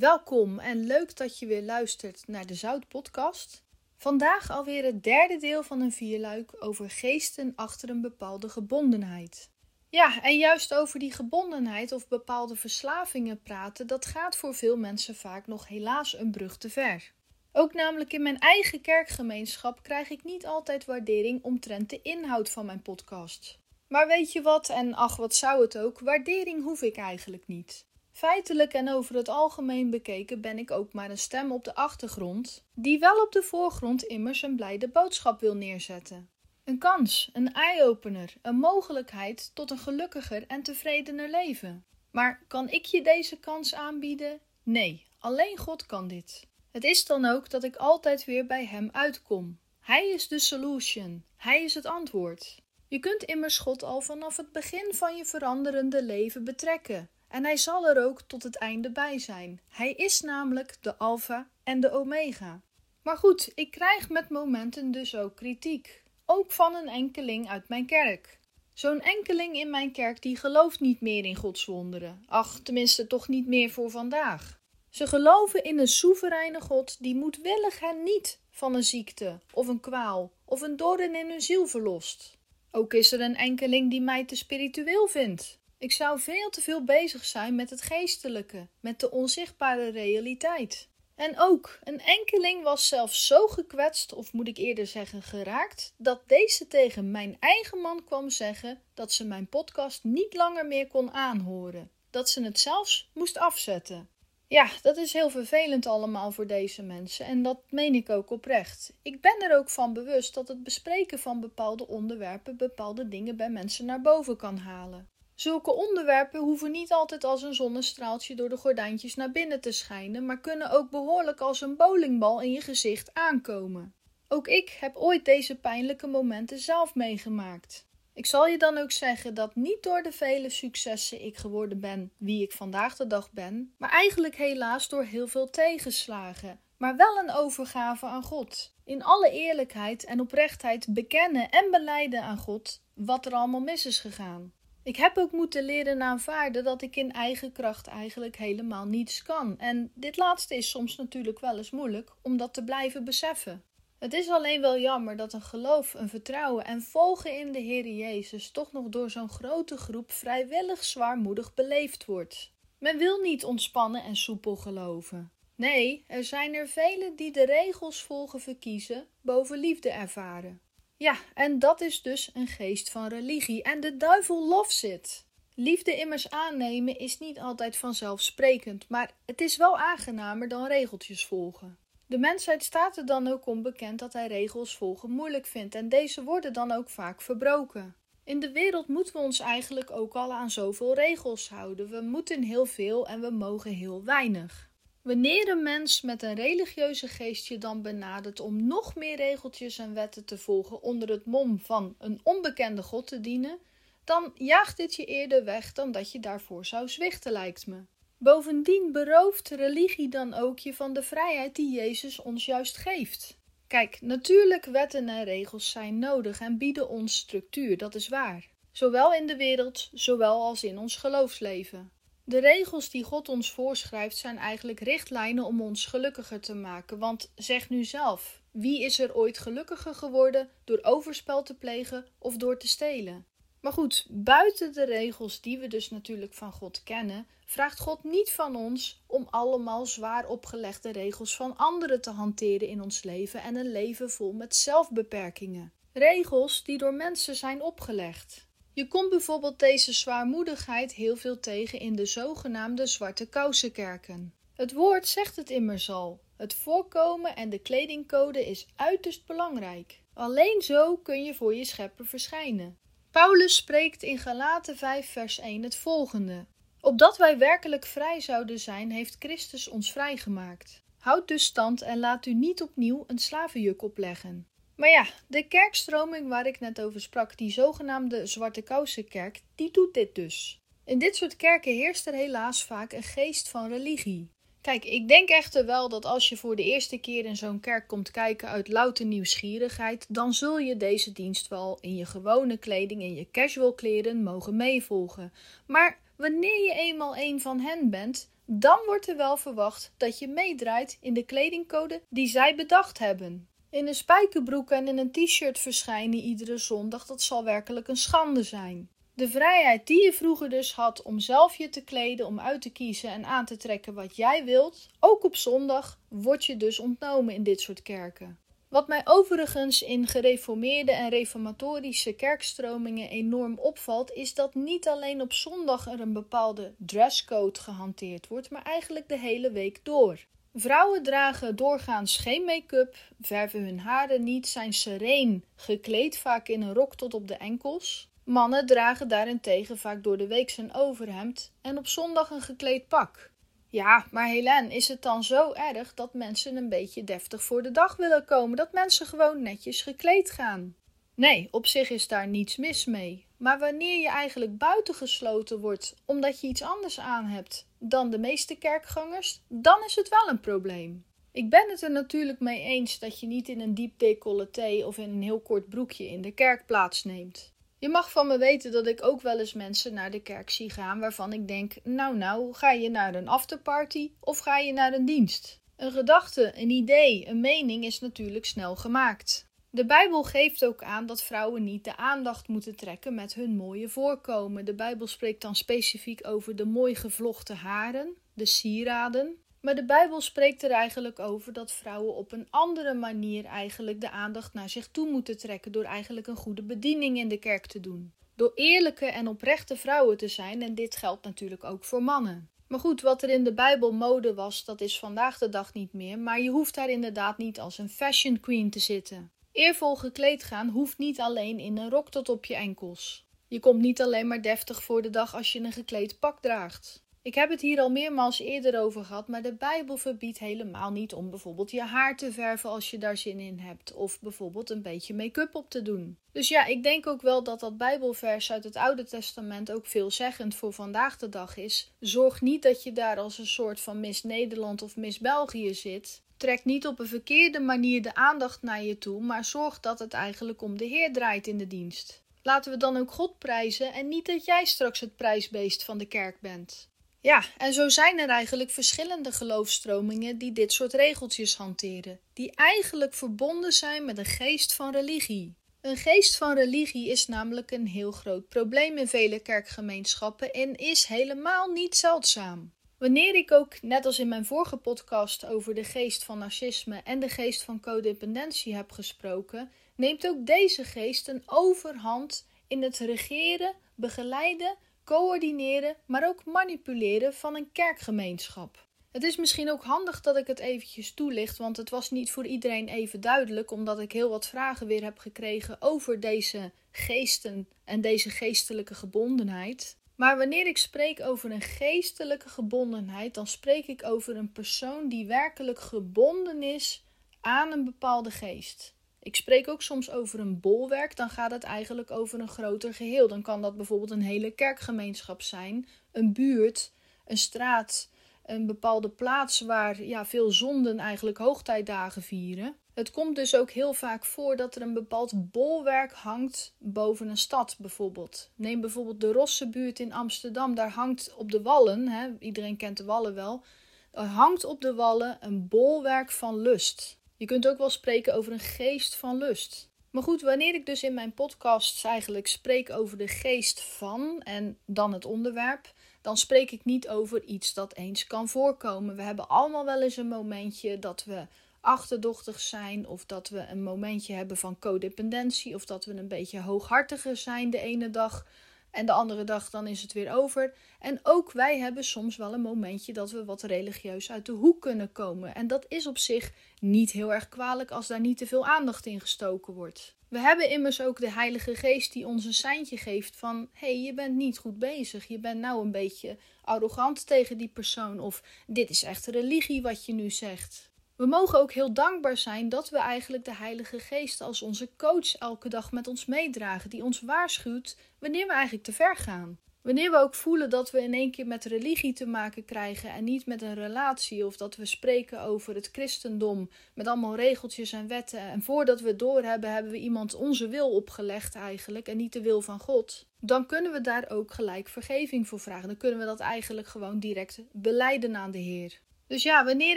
Welkom en leuk dat je weer luistert naar de Zout Podcast. Vandaag alweer het derde deel van een vierluik over geesten achter een bepaalde gebondenheid. Ja, en juist over die gebondenheid of bepaalde verslavingen praten, dat gaat voor veel mensen vaak nog helaas een brug te ver. Ook namelijk in mijn eigen kerkgemeenschap krijg ik niet altijd waardering omtrent de inhoud van mijn podcast. Maar weet je wat, en ach wat zou het ook, waardering hoef ik eigenlijk niet. Feitelijk en over het algemeen bekeken ben ik ook maar een stem op de achtergrond, die wel op de voorgrond immers een blijde boodschap wil neerzetten. Een kans, een eye-opener, een mogelijkheid tot een gelukkiger en tevredener leven. Maar kan ik je deze kans aanbieden? Nee, alleen God kan dit. Het is dan ook dat ik altijd weer bij Hem uitkom. Hij is de solution, Hij is het antwoord. Je kunt immers God al vanaf het begin van je veranderende leven betrekken. En hij zal er ook tot het einde bij zijn. Hij is namelijk de Alpha en de Omega. Maar goed, ik krijg met momenten dus ook kritiek. Ook van een enkeling uit mijn kerk. Zo'n enkeling in mijn kerk die gelooft niet meer in Gods wonderen. Ach, tenminste toch niet meer voor vandaag. Ze geloven in een soevereine God die moedwillig hen niet van een ziekte of een kwaal of een doorn in hun ziel verlost. Ook is er een enkeling die mij te spiritueel vindt. Ik zou veel te veel bezig zijn met het geestelijke, met de onzichtbare realiteit. En ook, een enkeling was zelfs zo gekwetst, of moet ik eerder zeggen geraakt, dat deze tegen mijn eigen man kwam zeggen dat ze mijn podcast niet langer meer kon aanhoren. Dat ze het zelfs moest afzetten. Ja, dat is heel vervelend allemaal voor deze mensen en dat meen ik ook oprecht. Ik ben er ook van bewust dat het bespreken van bepaalde onderwerpen bepaalde dingen bij mensen naar boven kan halen. Zulke onderwerpen hoeven niet altijd als een zonnestraaltje door de gordijntjes naar binnen te schijnen, maar kunnen ook behoorlijk als een bowlingbal in je gezicht aankomen. Ook ik heb ooit deze pijnlijke momenten zelf meegemaakt. Ik zal je dan ook zeggen dat niet door de vele successen ik geworden ben wie ik vandaag de dag ben, maar eigenlijk helaas door heel veel tegenslagen, maar wel een overgave aan God. In alle eerlijkheid en oprechtheid bekennen en beleiden aan God wat er allemaal mis is gegaan. Ik heb ook moeten leren aanvaarden dat ik in eigen kracht eigenlijk helemaal niets kan. En dit laatste is soms natuurlijk wel eens moeilijk om dat te blijven beseffen. Het is alleen wel jammer dat een geloof, een vertrouwen en volgen in de Heer Jezus toch nog door zo'n grote groep vrijwillig zwaarmoedig beleefd wordt. Men wil niet ontspannen en soepel geloven. Nee, er zijn er velen die de regels volgen verkiezen boven liefde ervaren. Ja, en dat is dus een geest van religie. En de duivel loves it. Liefde immers aannemen is niet altijd vanzelfsprekend, maar het is wel aangenamer dan regeltjes volgen. De mensheid staat er dan ook onbekend dat hij regels volgen moeilijk vindt en deze worden dan ook vaak verbroken. In de wereld moeten we ons eigenlijk ook al aan zoveel regels houden. We moeten heel veel en we mogen heel weinig. Wanneer een mens met een religieuze geest je dan benadert om nog meer regeltjes en wetten te volgen onder het mom van een onbekende God te dienen, dan jaagt dit je eerder weg dan dat je daarvoor zou zwichten, lijkt me. Bovendien berooft religie dan ook je van de vrijheid die Jezus ons juist geeft. Kijk, natuurlijk wetten en regels zijn nodig en bieden ons structuur, dat is waar. Zowel in de wereld, zowel als in ons geloofsleven. De regels die God ons voorschrijft zijn eigenlijk richtlijnen om ons gelukkiger te maken. Want zeg nu zelf, wie is er ooit gelukkiger geworden door overspel te plegen of door te stelen? Maar goed, buiten de regels die we dus natuurlijk van God kennen, vraagt God niet van ons om allemaal zwaar opgelegde regels van anderen te hanteren in ons leven en een leven vol met zelfbeperkingen. Regels die door mensen zijn opgelegd. Je komt bijvoorbeeld deze zwaarmoedigheid heel veel tegen in de zogenaamde zwarte kousenkerken. Het woord zegt het immers al. Het voorkomen en de kledingcode is uiterst belangrijk. Alleen zo kun je voor je schepper verschijnen. Paulus spreekt in Galaten 5 vers 1 het volgende. Opdat wij werkelijk vrij zouden zijn, heeft Christus ons vrijgemaakt. Houd dus stand en laat u niet opnieuw een slavenjuk opleggen. Maar ja, de kerkstroming waar ik net over sprak, die zogenaamde Zwarte Kousenkerk, die doet dit dus. In dit soort kerken heerst er helaas vaak een geest van religie. Kijk, ik denk echter wel dat als je voor de eerste keer in zo'n kerk komt kijken uit louter nieuwsgierigheid, dan zul je deze dienst wel in je gewone kleding, in je casual kleren mogen meevolgen. Maar wanneer je eenmaal een van hen bent, dan wordt er wel verwacht dat je meedraait in de kledingcode die zij bedacht hebben. In een spijkerbroek en in een t-shirt verschijnen iedere zondag, dat zal werkelijk een schande zijn. De vrijheid die je vroeger dus had om zelf je te kleden, om uit te kiezen en aan te trekken wat jij wilt, ook op zondag, wordt je dus ontnomen in dit soort kerken. Wat mij overigens in gereformeerde en reformatorische kerkstromingen enorm opvalt, is dat niet alleen op zondag er een bepaalde dresscode gehanteerd wordt, maar eigenlijk de hele week door. Vrouwen dragen doorgaans geen make-up, verven hun haren niet, zijn sereen gekleed, vaak in een rok tot op de enkels. Mannen dragen daarentegen vaak door de week zijn overhemd en op zondag een gekleed pak. Ja, maar Helen, is het dan zo erg dat mensen een beetje deftig voor de dag willen komen? Dat mensen gewoon netjes gekleed gaan? Nee, op zich is daar niets mis mee. Maar wanneer je eigenlijk buitengesloten wordt omdat je iets anders aan hebt dan de meeste kerkgangers, dan is het wel een probleem. Ik ben het er natuurlijk mee eens dat je niet in een diep decolleté of in een heel kort broekje in de kerk plaatsneemt. Je mag van me weten dat ik ook wel eens mensen naar de kerk zie gaan waarvan ik denk: nou, nou, ga je naar een afterparty of ga je naar een dienst? Een gedachte, een idee, een mening is natuurlijk snel gemaakt. De Bijbel geeft ook aan dat vrouwen niet de aandacht moeten trekken met hun mooie voorkomen. De Bijbel spreekt dan specifiek over de mooi gevlochten haren, de sieraden, maar de Bijbel spreekt er eigenlijk over dat vrouwen op een andere manier eigenlijk de aandacht naar zich toe moeten trekken door eigenlijk een goede bediening in de kerk te doen. Door eerlijke en oprechte vrouwen te zijn en dit geldt natuurlijk ook voor mannen. Maar goed, wat er in de Bijbel mode was, dat is vandaag de dag niet meer, maar je hoeft daar inderdaad niet als een fashion queen te zitten. Eervol gekleed gaan hoeft niet alleen in een rok tot op je enkels. Je komt niet alleen maar deftig voor de dag als je een gekleed pak draagt. Ik heb het hier al meermaals eerder over gehad, maar de Bijbel verbiedt helemaal niet om bijvoorbeeld je haar te verven als je daar zin in hebt, of bijvoorbeeld een beetje make-up op te doen. Dus ja, ik denk ook wel dat dat Bijbelvers uit het Oude Testament ook veelzeggend voor vandaag de dag is. Zorg niet dat je daar als een soort van Miss Nederland of Miss België zit. Trek niet op een verkeerde manier de aandacht naar je toe, maar zorg dat het eigenlijk om de Heer draait in de dienst. Laten we dan ook God prijzen en niet dat jij straks het prijsbeest van de kerk bent. Ja, en zo zijn er eigenlijk verschillende geloofstromingen die dit soort regeltjes hanteren, die eigenlijk verbonden zijn met een geest van religie. Een geest van religie is namelijk een heel groot probleem in vele kerkgemeenschappen en is helemaal niet zeldzaam. Wanneer ik ook, net als in mijn vorige podcast, over de geest van narcisme en de geest van codependentie heb gesproken, neemt ook deze geest een overhand in het regeren, begeleiden, coördineren, maar ook manipuleren van een kerkgemeenschap. Het is misschien ook handig dat ik het eventjes toelicht, want het was niet voor iedereen even duidelijk, omdat ik heel wat vragen weer heb gekregen over deze geesten en deze geestelijke gebondenheid. Maar wanneer ik spreek over een geestelijke gebondenheid, dan spreek ik over een persoon die werkelijk gebonden is aan een bepaalde geest. Ik spreek ook soms over een bolwerk, dan gaat het eigenlijk over een groter geheel. Dan kan dat bijvoorbeeld een hele kerkgemeenschap zijn, een buurt, een straat, een bepaalde plaats waar ja, veel zonden eigenlijk hoogtijdagen vieren. Het komt dus ook heel vaak voor dat er een bepaald bolwerk hangt boven een stad bijvoorbeeld. Neem bijvoorbeeld de Rossebuurt in Amsterdam. Daar hangt op de wallen, hè, iedereen kent de wallen wel, er hangt op de wallen een bolwerk van lust. Je kunt ook wel spreken over een geest van lust. Maar goed, wanneer ik dus in mijn podcasts eigenlijk spreek over de geest van en dan het onderwerp, dan spreek ik niet over iets dat eens kan voorkomen. We hebben allemaal wel eens een momentje dat we achterdochtig zijn, of dat we een momentje hebben van codependentie, of dat we een beetje hooghartiger zijn de ene dag en de andere dag dan is het weer over. En ook wij hebben soms wel een momentje dat we wat religieus uit de hoek kunnen komen. En dat is op zich niet heel erg kwalijk als daar niet te veel aandacht in gestoken wordt. We hebben immers ook de Heilige Geest die ons een seintje geeft van: hé, hey, je bent niet goed bezig. Je bent nou een beetje arrogant tegen die persoon. Of dit is echt religie wat je nu zegt. We mogen ook heel dankbaar zijn dat we eigenlijk de Heilige Geest als onze coach elke dag met ons meedragen, die ons waarschuwt wanneer we eigenlijk te ver gaan. Wanneer we ook voelen dat we in één keer met religie te maken krijgen en niet met een relatie, of dat we spreken over het christendom met allemaal regeltjes en wetten, en voordat we het doorhebben, hebben we iemand onze wil opgelegd eigenlijk en niet de wil van God, dan kunnen we daar ook gelijk vergeving voor vragen. Dan kunnen we dat eigenlijk gewoon direct beleiden aan de Heer. Dus ja, wanneer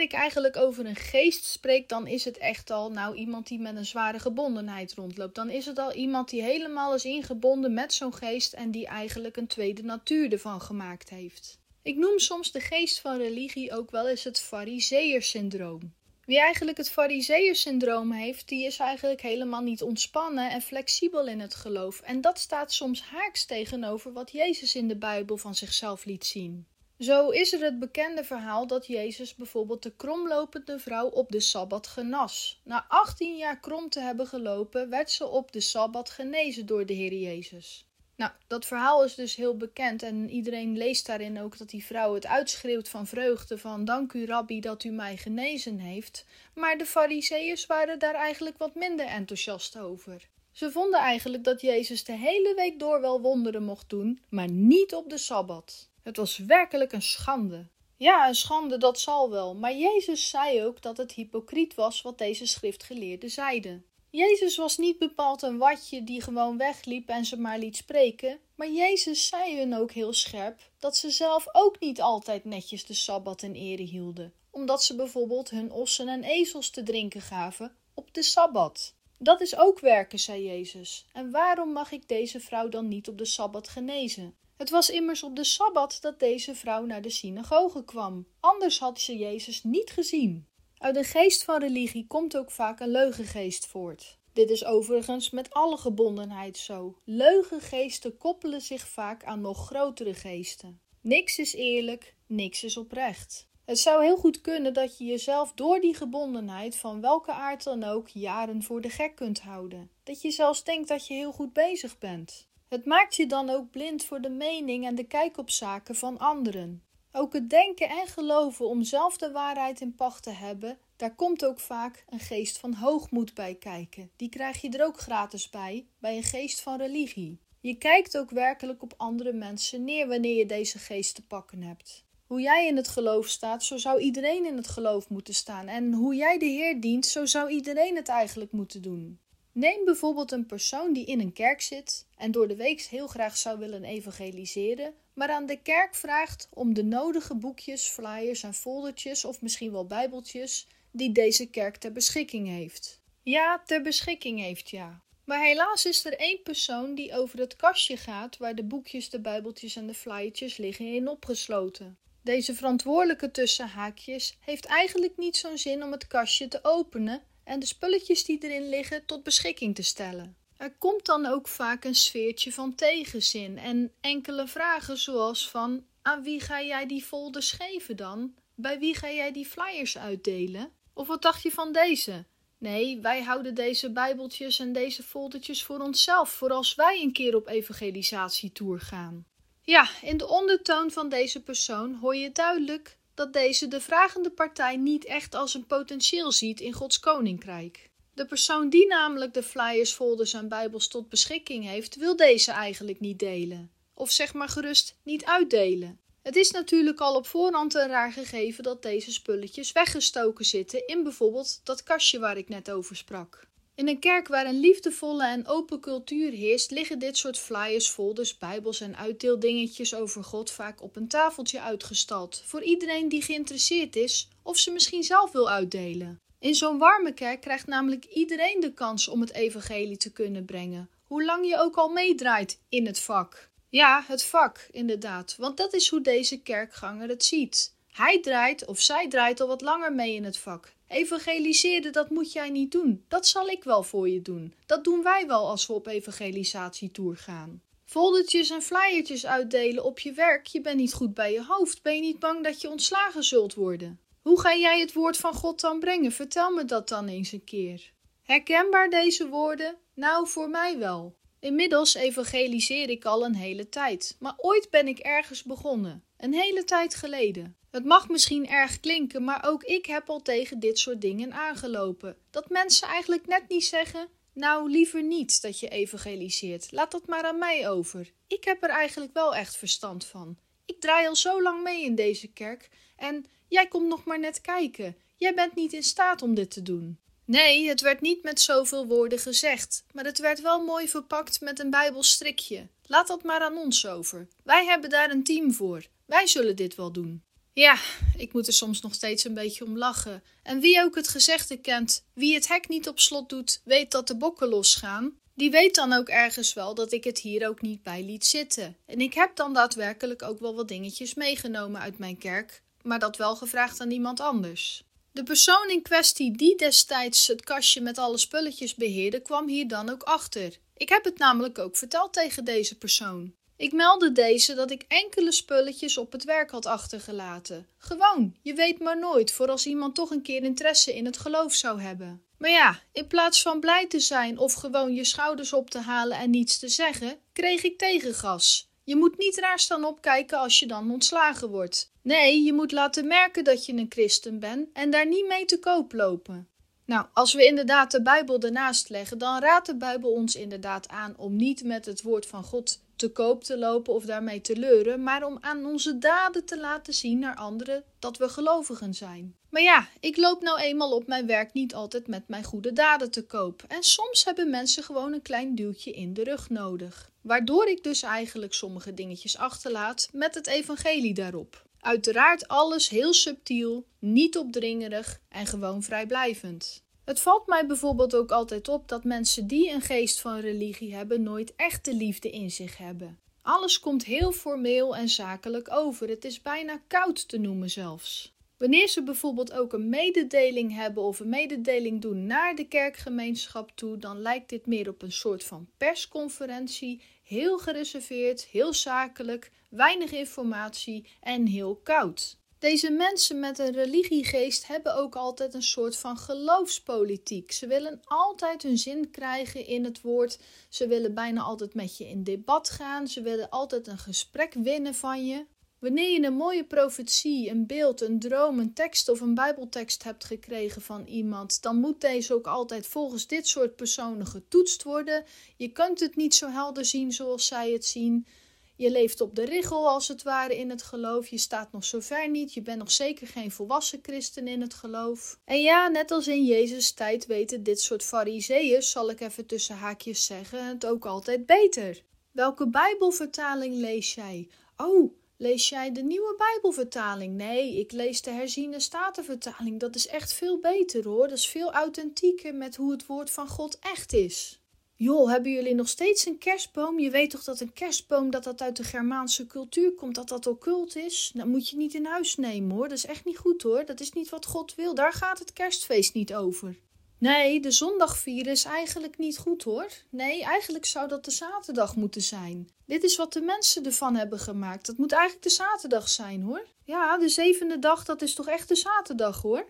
ik eigenlijk over een geest spreek, dan is het echt al nou iemand die met een zware gebondenheid rondloopt. Dan is het al iemand die helemaal is ingebonden met zo'n geest en die eigenlijk een tweede natuur ervan gemaakt heeft. Ik noem soms de geest van religie ook wel eens het fariseer-syndroom. Wie eigenlijk het fariseer-syndroom heeft, die is eigenlijk helemaal niet ontspannen en flexibel in het geloof. En dat staat soms haaks tegenover wat Jezus in de Bijbel van zichzelf liet zien. Zo is er het bekende verhaal dat Jezus bijvoorbeeld de kromlopende vrouw op de sabbat genas. Na 18 jaar krom te hebben gelopen, werd ze op de sabbat genezen door de Heer Jezus. Nou, dat verhaal is dus heel bekend en iedereen leest daarin ook dat die vrouw het uitschreeuwt van vreugde van dank u rabbi dat u mij genezen heeft. Maar de fariseeërs waren daar eigenlijk wat minder enthousiast over. Ze vonden eigenlijk dat Jezus de hele week door wel wonderen mocht doen, maar niet op de sabbat. Het was werkelijk een schande. Ja, een schande, dat zal wel. Maar Jezus zei ook dat het hypocriet was wat deze schriftgeleerden zeiden. Jezus was niet bepaald een watje die gewoon wegliep en ze maar liet spreken, maar Jezus zei hun ook heel scherp dat ze zelf ook niet altijd netjes de sabbat in ere hielden, omdat ze bijvoorbeeld hun ossen en ezels te drinken gaven op de sabbat. Dat is ook werken, zei Jezus. En waarom mag ik deze vrouw dan niet op de sabbat genezen? Het was immers op de sabbat dat deze vrouw naar de synagoge kwam. Anders had ze Jezus niet gezien. Uit de geest van religie komt ook vaak een leugengeest voort. Dit is overigens met alle gebondenheid zo. Leugengeesten koppelen zich vaak aan nog grotere geesten. Niks is eerlijk, niks is oprecht. Het zou heel goed kunnen dat je jezelf door die gebondenheid, van welke aard dan ook, jaren voor de gek kunt houden. Dat je zelfs denkt dat je heel goed bezig bent. Het maakt je dan ook blind voor de mening en de kijk op zaken van anderen. Ook het denken en geloven om zelf de waarheid in pacht te hebben, daar komt ook vaak een geest van hoogmoed bij kijken. Die krijg je er ook gratis bij, bij een geest van religie. Je kijkt ook werkelijk op andere mensen neer wanneer je deze geest te pakken hebt. Hoe jij in het geloof staat, zo zou iedereen in het geloof moeten staan. En hoe jij de Heer dient, zo zou iedereen het eigenlijk moeten doen. Neem bijvoorbeeld een persoon die in een kerk zit en door de week heel graag zou willen evangeliseren, maar aan de kerk vraagt om de nodige boekjes, flyers en foldertjes of misschien wel bijbeltjes die deze kerk ter beschikking heeft. Ja, ter beschikking heeft, ja. Maar helaas is er één persoon die over het kastje gaat waar de boekjes, de bijbeltjes en de flyertjes liggen in opgesloten. Deze verantwoordelijke tussen haakjes heeft eigenlijk niet zo'n zin om het kastje te openen en de spulletjes die erin liggen tot beschikking te stellen. Er komt dan ook vaak een sfeertje van tegenzin en enkele vragen zoals van aan wie ga jij die folders geven dan? Bij wie ga jij die flyers uitdelen? Of wat dacht je van deze? Nee, wij houden deze bijbeltjes en deze foldertjes voor onszelf, voor als wij een keer op evangelisatietour gaan. Ja, in de ondertoon van deze persoon hoor je duidelijk dat deze de vragende partij niet echt als een potentieel ziet in Gods koninkrijk. De persoon die namelijk de flyers, folders en bijbels tot beschikking heeft, wil deze eigenlijk niet delen. Of zeg maar gerust niet uitdelen. Het is natuurlijk al op voorhand een raar gegeven dat deze spulletjes weggestoken zitten in bijvoorbeeld dat kastje waar ik net over sprak. In een kerk waar een liefdevolle en open cultuur heerst, liggen dit soort flyers, folders, bijbels en uitdeeldingetjes over God vaak op een tafeltje uitgestald. Voor iedereen die geïnteresseerd is of ze misschien zelf wil uitdelen. In zo'n warme kerk krijgt namelijk iedereen de kans om het evangelie te kunnen brengen, hoe lang je ook al meedraait in het vak. Ja, het vak, inderdaad, want dat is hoe deze kerkganger het ziet. Hij draait of zij draait al wat langer mee in het vak. Evangeliseren, dat moet jij niet doen. Dat zal ik wel voor je doen. Dat doen wij wel als we op evangelisatietour gaan. Foldertjes en flyertjes uitdelen op je werk. Je bent niet goed bij je hoofd. Ben je niet bang dat je ontslagen zult worden? Hoe ga jij het woord van God dan brengen? Vertel me dat dan eens een keer. Herkenbaar deze woorden? Nou, voor mij wel. Inmiddels evangeliseer ik al een hele tijd, maar ooit ben ik ergens begonnen, een hele tijd geleden. Het mag misschien erg klinken, maar ook ik heb al tegen dit soort dingen aangelopen. Dat mensen eigenlijk net niet zeggen: Nou, liever niet dat je evangeliseert. Laat dat maar aan mij over. Ik heb er eigenlijk wel echt verstand van. Ik draai al zo lang mee in deze kerk en jij komt nog maar net kijken. Jij bent niet in staat om dit te doen. Nee, het werd niet met zoveel woorden gezegd, maar het werd wel mooi verpakt met een bijbelstrikje. Laat dat maar aan ons over. Wij hebben daar een team voor. Wij zullen dit wel doen. Ja, ik moet er soms nog steeds een beetje om lachen. En wie ook het gezegde kent: wie het hek niet op slot doet, weet dat de bokken losgaan. Die weet dan ook ergens wel dat ik het hier ook niet bij liet zitten. En ik heb dan daadwerkelijk ook wel wat dingetjes meegenomen uit mijn kerk, maar dat wel gevraagd aan iemand anders. De persoon in kwestie die destijds het kastje met alle spulletjes beheerde, kwam hier dan ook achter. Ik heb het namelijk ook verteld tegen deze persoon. Ik meldde deze dat ik enkele spulletjes op het werk had achtergelaten. Gewoon, je weet maar nooit, voor als iemand toch een keer interesse in het geloof zou hebben. Maar ja, in plaats van blij te zijn of gewoon je schouders op te halen en niets te zeggen, kreeg ik tegengas. Je moet niet raar staan opkijken als je dan ontslagen wordt. Nee, je moet laten merken dat je een christen bent en daar niet mee te koop lopen. Nou, als we inderdaad de Bijbel ernaast leggen, dan raadt de Bijbel ons inderdaad aan om niet met het woord van God te koop te lopen of daarmee te leuren, maar om aan onze daden te laten zien naar anderen dat we gelovigen zijn. Maar ja, ik loop nou eenmaal op mijn werk niet altijd met mijn goede daden te koop. En soms hebben mensen gewoon een klein duwtje in de rug nodig. Waardoor ik dus eigenlijk sommige dingetjes achterlaat met het evangelie daarop. Uiteraard alles heel subtiel, niet opdringerig en gewoon vrijblijvend. Het valt mij bijvoorbeeld ook altijd op dat mensen die een geest van religie hebben nooit echte liefde in zich hebben. Alles komt heel formeel en zakelijk over. Het is bijna koud te noemen zelfs. Wanneer ze bijvoorbeeld ook een mededeling hebben of een mededeling doen naar de kerkgemeenschap toe, dan lijkt dit meer op een soort van persconferentie, heel gereserveerd, heel zakelijk, weinig informatie en heel koud. Deze mensen met een religiegeest hebben ook altijd een soort van geloofspolitiek. Ze willen altijd hun zin krijgen in het woord. Ze willen bijna altijd met je in debat gaan. Ze willen altijd een gesprek winnen van je. Wanneer je een mooie profetie, een beeld, een droom, een tekst of een Bijbeltekst hebt gekregen van iemand, dan moet deze ook altijd volgens dit soort personen getoetst worden. Je kunt het niet zo helder zien zoals zij het zien. Je leeft op de richel als het ware in het geloof. Je staat nog zo ver niet. Je bent nog zeker geen volwassen christen in het geloof. En ja, net als in Jezus' tijd weten dit soort fariseeën, zal ik even tussen haakjes zeggen, het ook altijd beter. Welke Bijbelvertaling lees jij? Oh, lees jij de nieuwe Bijbelvertaling? Nee, ik lees de herziene statenvertaling. Dat is echt veel beter hoor. Dat is veel authentieker met hoe het woord van God echt is. Joh, hebben jullie nog steeds een kerstboom? Je weet toch dat een kerstboom dat dat uit de Germaanse cultuur komt, dat dat occult is? Dat moet je niet in huis nemen hoor. Dat is echt niet goed hoor. Dat is niet wat God wil. Daar gaat het kerstfeest niet over. Nee, de zondag vieren is eigenlijk niet goed hoor. Nee, eigenlijk zou dat de zaterdag moeten zijn. Dit is wat de mensen ervan hebben gemaakt. Dat moet eigenlijk de zaterdag zijn hoor. Ja, de zevende dag, dat is toch echt de zaterdag hoor.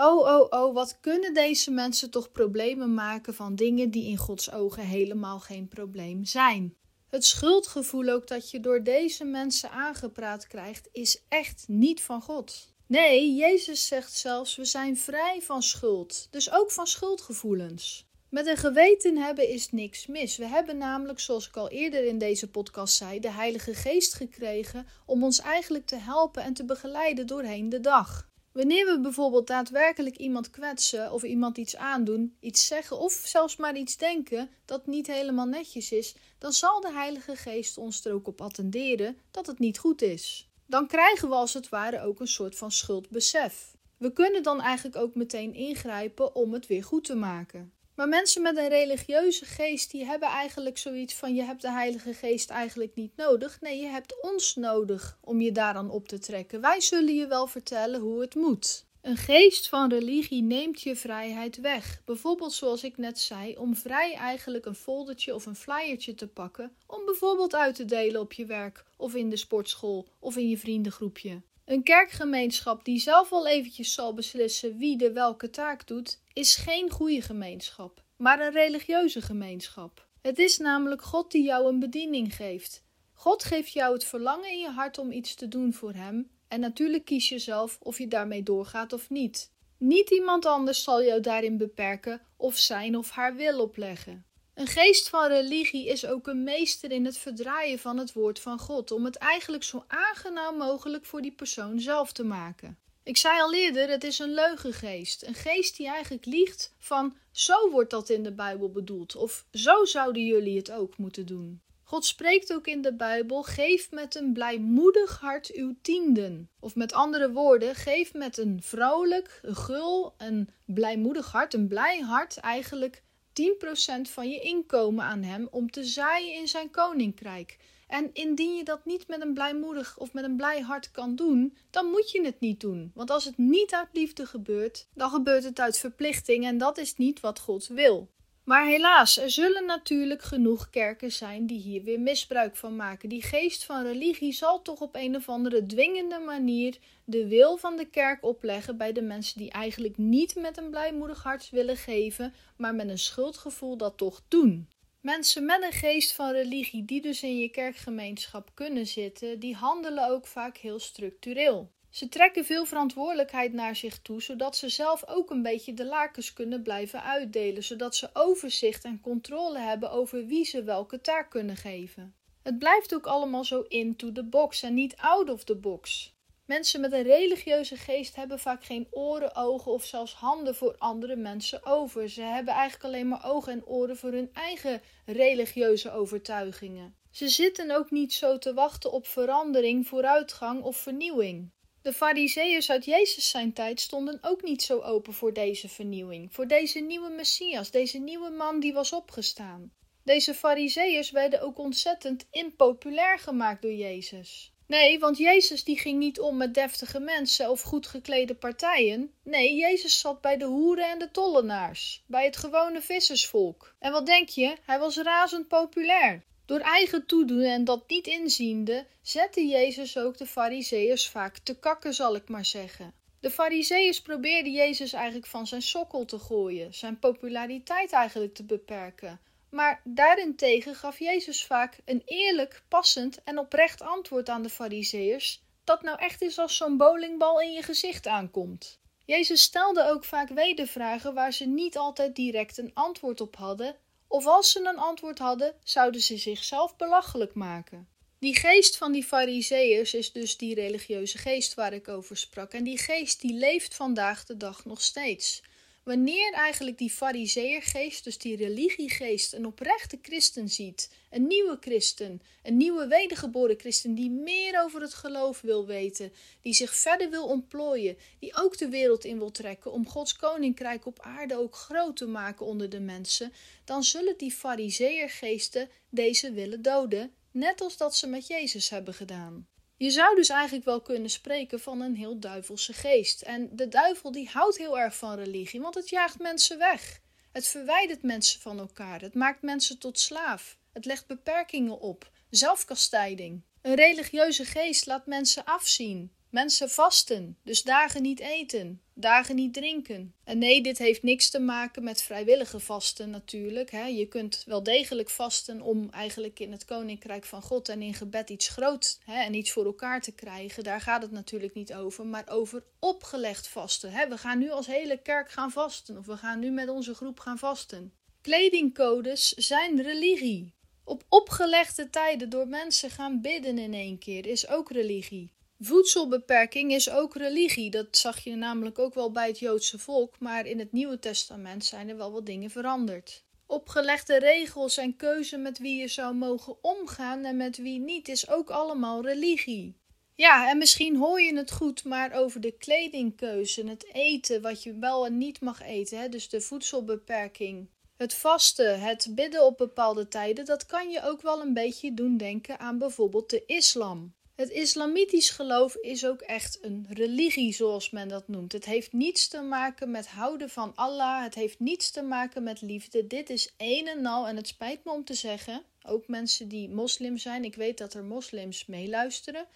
Oh, oh, oh, wat kunnen deze mensen toch problemen maken van dingen die in Gods ogen helemaal geen probleem zijn? Het schuldgevoel ook dat je door deze mensen aangepraat krijgt, is echt niet van God. Nee, Jezus zegt zelfs: we zijn vrij van schuld, dus ook van schuldgevoelens. Met een geweten hebben is niks mis. We hebben namelijk, zoals ik al eerder in deze podcast zei, de Heilige Geest gekregen om ons eigenlijk te helpen en te begeleiden doorheen de dag. Wanneer we bijvoorbeeld daadwerkelijk iemand kwetsen of iemand iets aandoen, iets zeggen of zelfs maar iets denken dat niet helemaal netjes is, dan zal de Heilige Geest ons er ook op attenderen dat het niet goed is. Dan krijgen we als het ware ook een soort van schuldbesef. We kunnen dan eigenlijk ook meteen ingrijpen om het weer goed te maken. Maar mensen met een religieuze geest, die hebben eigenlijk zoiets van: je hebt de Heilige Geest eigenlijk niet nodig. Nee, je hebt ons nodig om je daaraan op te trekken. Wij zullen je wel vertellen hoe het moet. Een geest van religie neemt je vrijheid weg. Bijvoorbeeld, zoals ik net zei, om vrij eigenlijk een foldertje of een flyertje te pakken. Om bijvoorbeeld uit te delen op je werk, of in de sportschool, of in je vriendengroepje. Een kerkgemeenschap die zelf wel eventjes zal beslissen wie de welke taak doet, is geen goede gemeenschap, maar een religieuze gemeenschap. Het is namelijk God die jou een bediening geeft. God geeft jou het verlangen in je hart om iets te doen voor Hem, en natuurlijk kies je zelf of je daarmee doorgaat of niet. Niet iemand anders zal jou daarin beperken of zijn of haar wil opleggen. Een geest van religie is ook een meester in het verdraaien van het woord van God, om het eigenlijk zo aangenaam mogelijk voor die persoon zelf te maken. Ik zei al eerder, het is een leugengeest. Een geest die eigenlijk liegt van zo wordt dat in de Bijbel bedoeld, of zo zouden jullie het ook moeten doen. God spreekt ook in de Bijbel: geef met een blijmoedig hart uw tienden. Of met andere woorden, geef met een vrolijk, een gul, een blijmoedig hart, een blij hart eigenlijk 10% van je inkomen aan Hem om te zaaien in Zijn koninkrijk. En indien je dat niet met een blijmoedig of met een blij hart kan doen, dan moet je het niet doen. Want als het niet uit liefde gebeurt, dan gebeurt het uit verplichting en dat is niet wat God wil. Maar helaas, er zullen natuurlijk genoeg kerken zijn die hier weer misbruik van maken. Die geest van religie zal toch op een of andere dwingende manier de wil van de kerk opleggen bij de mensen die eigenlijk niet met een blijmoedig hart willen geven, maar met een schuldgevoel dat toch doen. Mensen met een geest van religie, die dus in je kerkgemeenschap kunnen zitten, die handelen ook vaak heel structureel. Ze trekken veel verantwoordelijkheid naar zich toe, zodat ze zelf ook een beetje de lakens kunnen blijven uitdelen, zodat ze overzicht en controle hebben over wie ze welke taak kunnen geven. Het blijft ook allemaal zo into the box en niet out of the box. Mensen met een religieuze geest hebben vaak geen oren, ogen of zelfs handen voor andere mensen over. Ze hebben eigenlijk alleen maar ogen en oren voor hun eigen religieuze overtuigingen. Ze zitten ook niet zo te wachten op verandering, vooruitgang of vernieuwing. De Fariseeërs uit Jezus zijn tijd stonden ook niet zo open voor deze vernieuwing, voor deze nieuwe Messias, deze nieuwe man die was opgestaan. Deze Fariseeërs werden ook ontzettend impopulair gemaakt door Jezus. Nee, want Jezus die ging niet om met deftige mensen of goed geklede partijen. Nee, Jezus zat bij de hoeren en de tollenaars, bij het gewone vissersvolk. En wat denk je? Hij was razend populair. Door eigen toedoen en dat niet inziende, zette Jezus ook de Fariseeërs vaak te kakken, zal ik maar zeggen. De Fariseeërs probeerden Jezus eigenlijk van zijn sokkel te gooien, zijn populariteit eigenlijk te beperken. Maar daarentegen gaf Jezus vaak een eerlijk, passend en oprecht antwoord aan de Fariseërs, dat nou echt is als zo'n bowlingbal in je gezicht aankomt. Jezus stelde ook vaak wedervragen waar ze niet altijd direct een antwoord op hadden, of als ze een antwoord hadden, zouden ze zichzelf belachelijk maken. Die geest van die Fariseërs is dus die religieuze geest waar ik over sprak. En die geest die leeft vandaag de dag nog steeds. Wanneer eigenlijk die fariseergeest, dus die religiegeest, een oprechte christen ziet, een nieuwe christen, een nieuwe wedergeboren christen die meer over het geloof wil weten, die zich verder wil ontplooien, die ook de wereld in wil trekken om Gods koninkrijk op aarde ook groot te maken onder de mensen, dan zullen die fariseergeesten deze willen doden, net als dat ze met Jezus hebben gedaan. Je zou dus eigenlijk wel kunnen spreken van een heel duivelse geest. En de duivel die houdt heel erg van religie, want het jaagt mensen weg. Het verwijdert mensen van elkaar. Het maakt mensen tot slaaf. Het legt beperkingen op. Zelfkastijding. Een religieuze geest laat mensen afzien. Mensen vasten, dus dagen niet eten, dagen niet drinken. En nee, dit heeft niks te maken met vrijwillige vasten natuurlijk. Hè. Je kunt wel degelijk vasten om eigenlijk in het koninkrijk van God en in gebed iets groot hè, en iets voor elkaar te krijgen. Daar gaat het natuurlijk niet over, maar over opgelegd vasten. Hè. We gaan nu als hele kerk gaan vasten of we gaan nu met onze groep gaan vasten. Kledingcodes zijn religie. Op opgelegde tijden door mensen gaan bidden in één keer is ook religie. Voedselbeperking is ook religie. Dat zag je namelijk ook wel bij het Joodse volk, maar in het Nieuwe Testament zijn er wel wat dingen veranderd. Opgelegde regels en keuze met wie je zou mogen omgaan en met wie niet is ook allemaal religie. Ja, en misschien hoor je het goed, maar over de kledingkeuze, het eten, wat je wel en niet mag eten, hè, dus de voedselbeperking. Het vasten, het bidden op bepaalde tijden, dat kan je ook wel een beetje doen denken aan bijvoorbeeld de islam. Het islamitisch geloof is ook echt een religie, zoals men dat noemt. Het heeft niets te maken met houden van Allah. Het heeft niets te maken met liefde. Dit is een en al, en het spijt me om te zeggen, ook mensen die moslim zijn. Ik weet dat er moslims meeluisteren.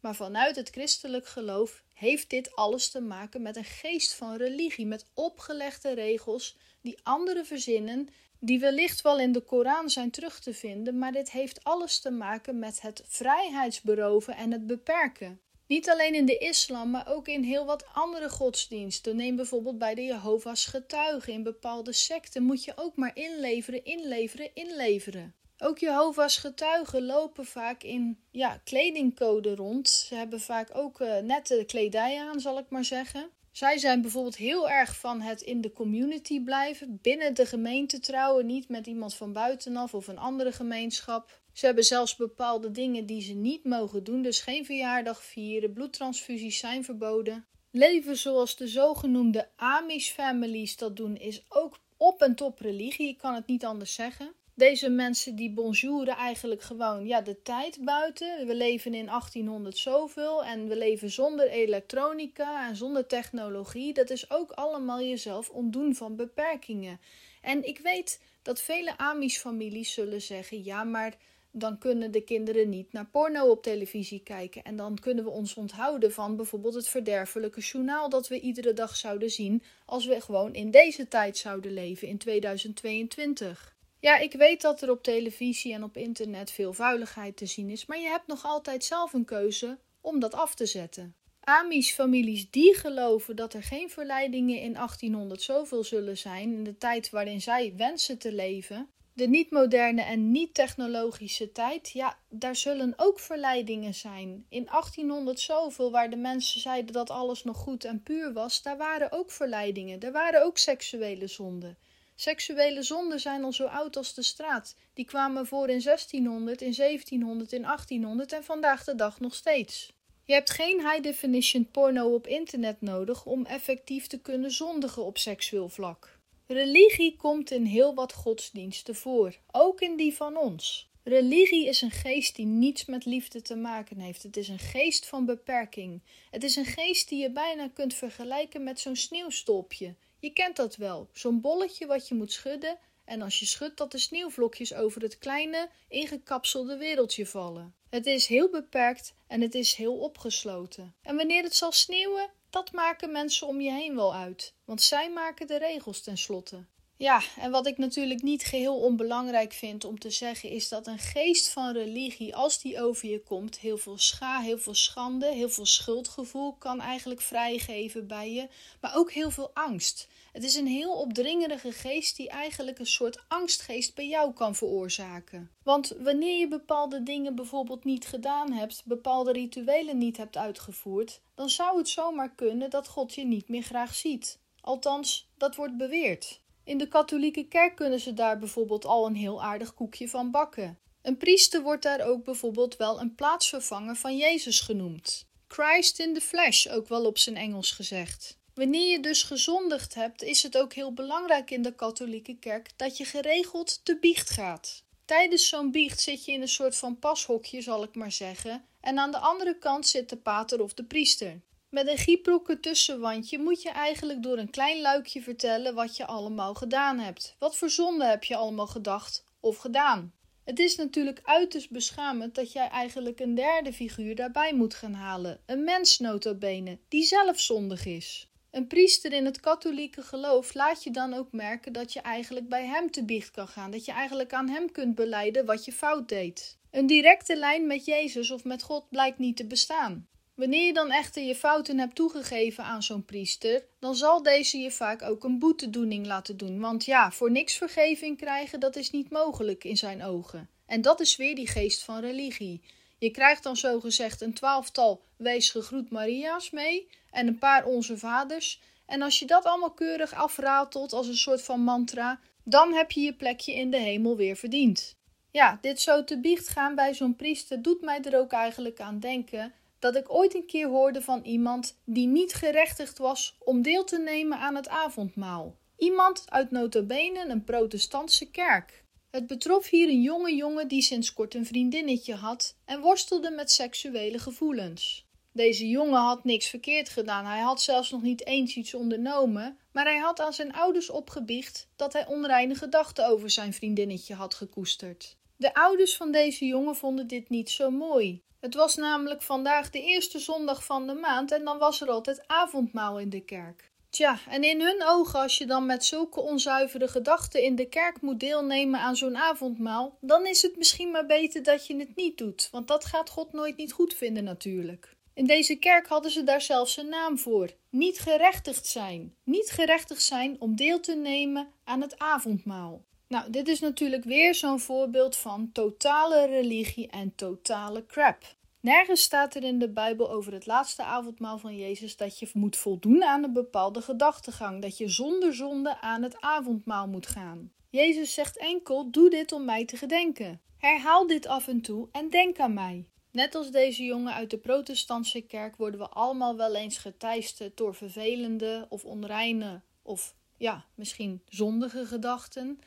Maar vanuit het christelijk geloof heeft dit alles te maken met een geest van religie, met opgelegde regels die anderen verzinnen die wellicht wel in de Koran zijn terug te vinden, maar dit heeft alles te maken met het vrijheidsberoven en het beperken. Niet alleen in de islam, maar ook in heel wat andere godsdiensten. Neem bijvoorbeeld bij de Jehovah's getuigen. In bepaalde secten moet je ook maar inleveren, inleveren, inleveren. Ook Jehovah's getuigen lopen vaak in ja, kledingcode rond. Ze hebben vaak ook uh, nette kledij aan, zal ik maar zeggen. Zij zijn bijvoorbeeld heel erg van het in de community blijven, binnen de gemeente trouwen, niet met iemand van buitenaf of een andere gemeenschap. Ze hebben zelfs bepaalde dingen die ze niet mogen doen, dus geen verjaardag vieren, bloedtransfusies zijn verboden. Leven zoals de zogenoemde Amish families dat doen, is ook op en top religie, ik kan het niet anders zeggen. Deze mensen die bonjouren eigenlijk gewoon ja, de tijd buiten. We leven in 1800 zoveel en we leven zonder elektronica en zonder technologie. Dat is ook allemaal jezelf ontdoen van beperkingen. En ik weet dat vele Amish-families zullen zeggen: ja, maar dan kunnen de kinderen niet naar porno op televisie kijken. En dan kunnen we ons onthouden van bijvoorbeeld het verderfelijke journaal dat we iedere dag zouden zien als we gewoon in deze tijd zouden leven in 2022. Ja, ik weet dat er op televisie en op internet veel vuiligheid te zien is, maar je hebt nog altijd zelf een keuze om dat af te zetten. Amish-families die geloven dat er geen verleidingen in 1800 zoveel zullen zijn, in de tijd waarin zij wensen te leven, de niet-moderne en niet-technologische tijd, ja, daar zullen ook verleidingen zijn. In 1800 zoveel, waar de mensen zeiden dat alles nog goed en puur was, daar waren ook verleidingen, er waren ook seksuele zonden. Seksuele zonden zijn al zo oud als de straat. Die kwamen voor in 1600, in 1700, in 1800 en vandaag de dag nog steeds. Je hebt geen high definition porno op internet nodig om effectief te kunnen zondigen op seksueel vlak. Religie komt in heel wat godsdiensten voor, ook in die van ons. Religie is een geest die niets met liefde te maken heeft. Het is een geest van beperking. Het is een geest die je bijna kunt vergelijken met zo'n sneeuwstolpje. Je kent dat wel, zo'n bolletje wat je moet schudden en als je schudt dat de sneeuwvlokjes over het kleine, ingekapselde wereldje vallen. Het is heel beperkt en het is heel opgesloten. En wanneer het zal sneeuwen, dat maken mensen om je heen wel uit, want zij maken de regels tenslotte. Ja, en wat ik natuurlijk niet geheel onbelangrijk vind om te zeggen, is dat een geest van religie, als die over je komt, heel veel scha, heel veel schande, heel veel schuldgevoel kan eigenlijk vrijgeven bij je, maar ook heel veel angst. Het is een heel opdringerige geest die eigenlijk een soort angstgeest bij jou kan veroorzaken. Want wanneer je bepaalde dingen bijvoorbeeld niet gedaan hebt, bepaalde rituelen niet hebt uitgevoerd, dan zou het zomaar kunnen dat God je niet meer graag ziet. Althans, dat wordt beweerd. In de katholieke kerk kunnen ze daar bijvoorbeeld al een heel aardig koekje van bakken. Een priester wordt daar ook bijvoorbeeld wel een plaatsvervanger van Jezus genoemd. Christ in the flesh, ook wel op zijn Engels gezegd. Wanneer je dus gezondigd hebt, is het ook heel belangrijk in de katholieke kerk dat je geregeld te biecht gaat. Tijdens zo'n biecht zit je in een soort van pashokje, zal ik maar zeggen, en aan de andere kant zit de pater of de priester. Met een giebrokken tussenwandje moet je eigenlijk door een klein luikje vertellen wat je allemaal gedaan hebt. Wat voor zonde heb je allemaal gedacht of gedaan? Het is natuurlijk uiterst beschamend dat jij eigenlijk een derde figuur daarbij moet gaan halen. Een mens notabene, die zelf zondig is. Een priester in het katholieke geloof laat je dan ook merken dat je eigenlijk bij hem te biecht kan gaan. Dat je eigenlijk aan hem kunt beleiden wat je fout deed. Een directe lijn met Jezus of met God blijkt niet te bestaan. Wanneer je dan echter je fouten hebt toegegeven aan zo'n priester, dan zal deze je vaak ook een boetedoening laten doen. Want ja, voor niks vergeving krijgen, dat is niet mogelijk in zijn ogen. En dat is weer die geest van religie. Je krijgt dan zogezegd een twaalftal wees gegroet Maria's mee en een paar onze vaders. En als je dat allemaal keurig afratelt als een soort van mantra, dan heb je je plekje in de hemel weer verdiend. Ja, dit zo te biecht gaan bij zo'n priester doet mij er ook eigenlijk aan denken dat ik ooit een keer hoorde van iemand die niet gerechtigd was om deel te nemen aan het avondmaal. Iemand uit notabene een protestantse kerk. Het betrof hier een jonge jongen die sinds kort een vriendinnetje had en worstelde met seksuele gevoelens. Deze jongen had niks verkeerd gedaan, hij had zelfs nog niet eens iets ondernomen, maar hij had aan zijn ouders opgebiecht dat hij onreine gedachten over zijn vriendinnetje had gekoesterd. De ouders van deze jongen vonden dit niet zo mooi. Het was namelijk vandaag de eerste zondag van de maand en dan was er altijd avondmaal in de kerk. Tja, en in hun ogen, als je dan met zulke onzuivere gedachten in de kerk moet deelnemen aan zo'n avondmaal, dan is het misschien maar beter dat je het niet doet, want dat gaat God nooit niet goed vinden natuurlijk. In deze kerk hadden ze daar zelfs een naam voor: niet gerechtigd zijn. Niet gerechtigd zijn om deel te nemen aan het avondmaal. Nou, dit is natuurlijk weer zo'n voorbeeld van totale religie en totale crap. Nergens staat er in de Bijbel over het laatste avondmaal van Jezus dat je moet voldoen aan een bepaalde gedachtegang, dat je zonder zonde aan het avondmaal moet gaan. Jezus zegt enkel: Doe dit om mij te gedenken. Herhaal dit af en toe en denk aan mij. Net als deze jongen uit de protestantse kerk worden we allemaal wel eens geteisterd door vervelende of onreine of ja, misschien zondige gedachten.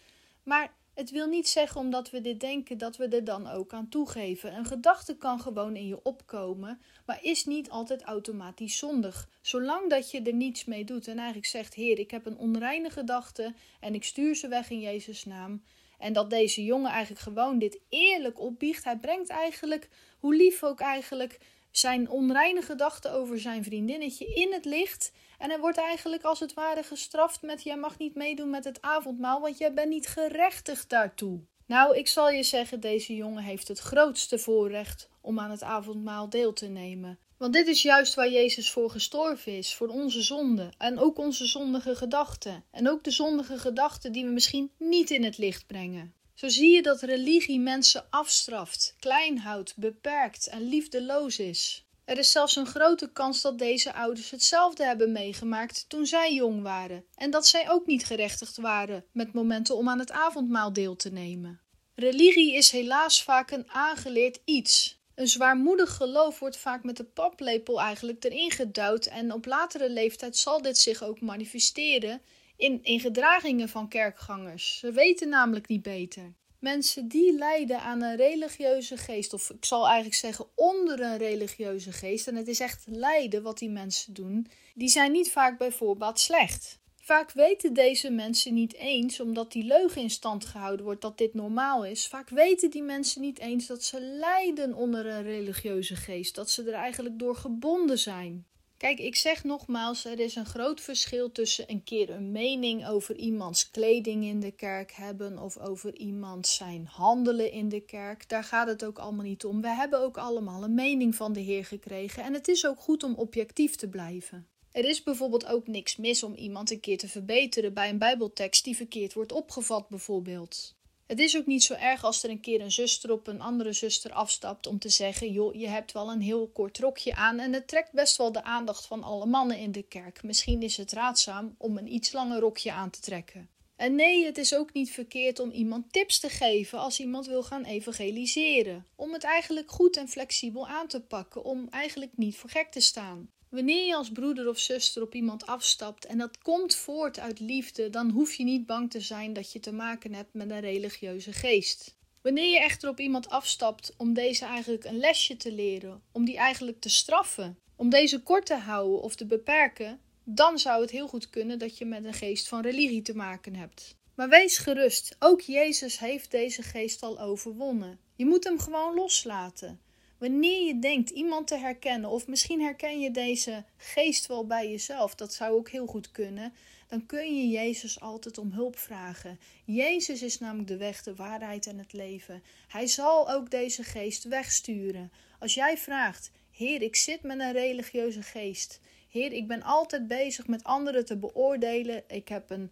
Maar het wil niet zeggen omdat we dit denken dat we er dan ook aan toegeven. Een gedachte kan gewoon in je opkomen, maar is niet altijd automatisch zondig. Zolang dat je er niets mee doet en eigenlijk zegt: Heer, ik heb een onreine gedachte en ik stuur ze weg in Jezus' naam. En dat deze jongen eigenlijk gewoon dit eerlijk opbiecht. Hij brengt eigenlijk, hoe lief ook eigenlijk, zijn onreine gedachten over zijn vriendinnetje in het licht. En hij wordt eigenlijk als het ware gestraft met: jij mag niet meedoen met het avondmaal, want jij bent niet gerechtigd daartoe. Nou, ik zal je zeggen, deze jongen heeft het grootste voorrecht om aan het avondmaal deel te nemen. Want dit is juist waar Jezus voor gestorven is, voor onze zonden en ook onze zondige gedachten. En ook de zondige gedachten die we misschien niet in het licht brengen. Zo zie je dat religie mensen afstraft, klein houdt, beperkt en liefdeloos is. Er is zelfs een grote kans dat deze ouders hetzelfde hebben meegemaakt toen zij jong waren en dat zij ook niet gerechtigd waren met momenten om aan het avondmaal deel te nemen. Religie is helaas vaak een aangeleerd iets. Een zwaarmoedig geloof wordt vaak met de paplepel eigenlijk erin gedouwd en op latere leeftijd zal dit zich ook manifesteren in, in gedragingen van kerkgangers. Ze weten namelijk niet beter. Mensen die lijden aan een religieuze geest, of ik zal eigenlijk zeggen onder een religieuze geest, en het is echt lijden wat die mensen doen, die zijn niet vaak bij slecht. Vaak weten deze mensen niet eens, omdat die leugen in stand gehouden wordt dat dit normaal is. Vaak weten die mensen niet eens dat ze lijden onder een religieuze geest, dat ze er eigenlijk door gebonden zijn. Kijk, ik zeg nogmaals, er is een groot verschil tussen een keer een mening over iemands kleding in de kerk hebben of over iemand zijn handelen in de kerk. Daar gaat het ook allemaal niet om. We hebben ook allemaal een mening van de Heer gekregen en het is ook goed om objectief te blijven. Er is bijvoorbeeld ook niks mis om iemand een keer te verbeteren bij een Bijbeltekst die verkeerd wordt opgevat, bijvoorbeeld. Het is ook niet zo erg als er een keer een zuster op een andere zuster afstapt om te zeggen: joh, je hebt wel een heel kort rokje aan en het trekt best wel de aandacht van alle mannen in de kerk. Misschien is het raadzaam om een iets langer rokje aan te trekken. En nee, het is ook niet verkeerd om iemand tips te geven als iemand wil gaan evangeliseren. Om het eigenlijk goed en flexibel aan te pakken, om eigenlijk niet voor gek te staan. Wanneer je als broeder of zuster op iemand afstapt en dat komt voort uit liefde, dan hoef je niet bang te zijn dat je te maken hebt met een religieuze geest. Wanneer je echter op iemand afstapt om deze eigenlijk een lesje te leren, om die eigenlijk te straffen, om deze kort te houden of te beperken, dan zou het heel goed kunnen dat je met een geest van religie te maken hebt. Maar wees gerust, ook Jezus heeft deze geest al overwonnen. Je moet hem gewoon loslaten. Wanneer je denkt iemand te herkennen, of misschien herken je deze geest wel bij jezelf, dat zou ook heel goed kunnen, dan kun je Jezus altijd om hulp vragen. Jezus is namelijk de weg, de waarheid en het leven. Hij zal ook deze geest wegsturen. Als jij vraagt, Heer, ik zit met een religieuze geest. Heer, ik ben altijd bezig met anderen te beoordelen. Ik heb een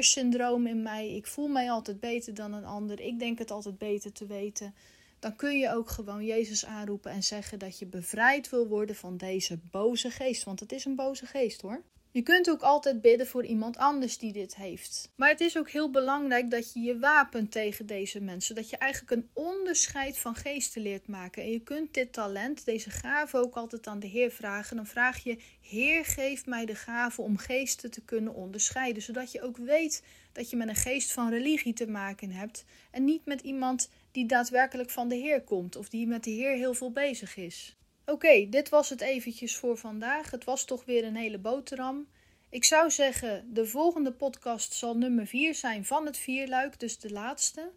syndroom in mij. Ik voel mij altijd beter dan een ander. Ik denk het altijd beter te weten dan kun je ook gewoon Jezus aanroepen en zeggen dat je bevrijd wil worden van deze boze geest. Want het is een boze geest hoor. Je kunt ook altijd bidden voor iemand anders die dit heeft. Maar het is ook heel belangrijk dat je je wapent tegen deze mensen. Dat je eigenlijk een onderscheid van geesten leert maken. En je kunt dit talent, deze gave ook altijd aan de Heer vragen. Dan vraag je: Heer, geef mij de gave om geesten te kunnen onderscheiden. Zodat je ook weet dat je met een geest van religie te maken hebt. En niet met iemand die daadwerkelijk van de Heer komt of die met de Heer heel veel bezig is. Oké, dit was het eventjes voor vandaag. Het was toch weer een hele boterham. Ik zou zeggen, de volgende podcast zal nummer 4 zijn van het vierluik, dus de laatste.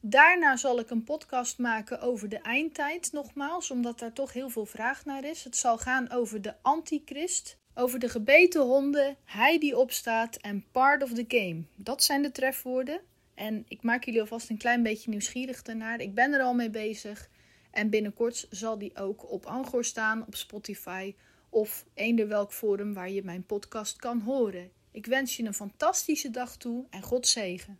Daarna zal ik een podcast maken over de eindtijd, nogmaals, omdat daar toch heel veel vraag naar is. Het zal gaan over de antichrist, over de gebeten honden, hij die opstaat en part of the game. Dat zijn de trefwoorden. En ik maak jullie alvast een klein beetje nieuwsgierig daarnaar. Ik ben er al mee bezig. En binnenkort zal die ook op Angor staan, op Spotify of eender welk forum waar je mijn podcast kan horen. Ik wens je een fantastische dag toe en God zegen.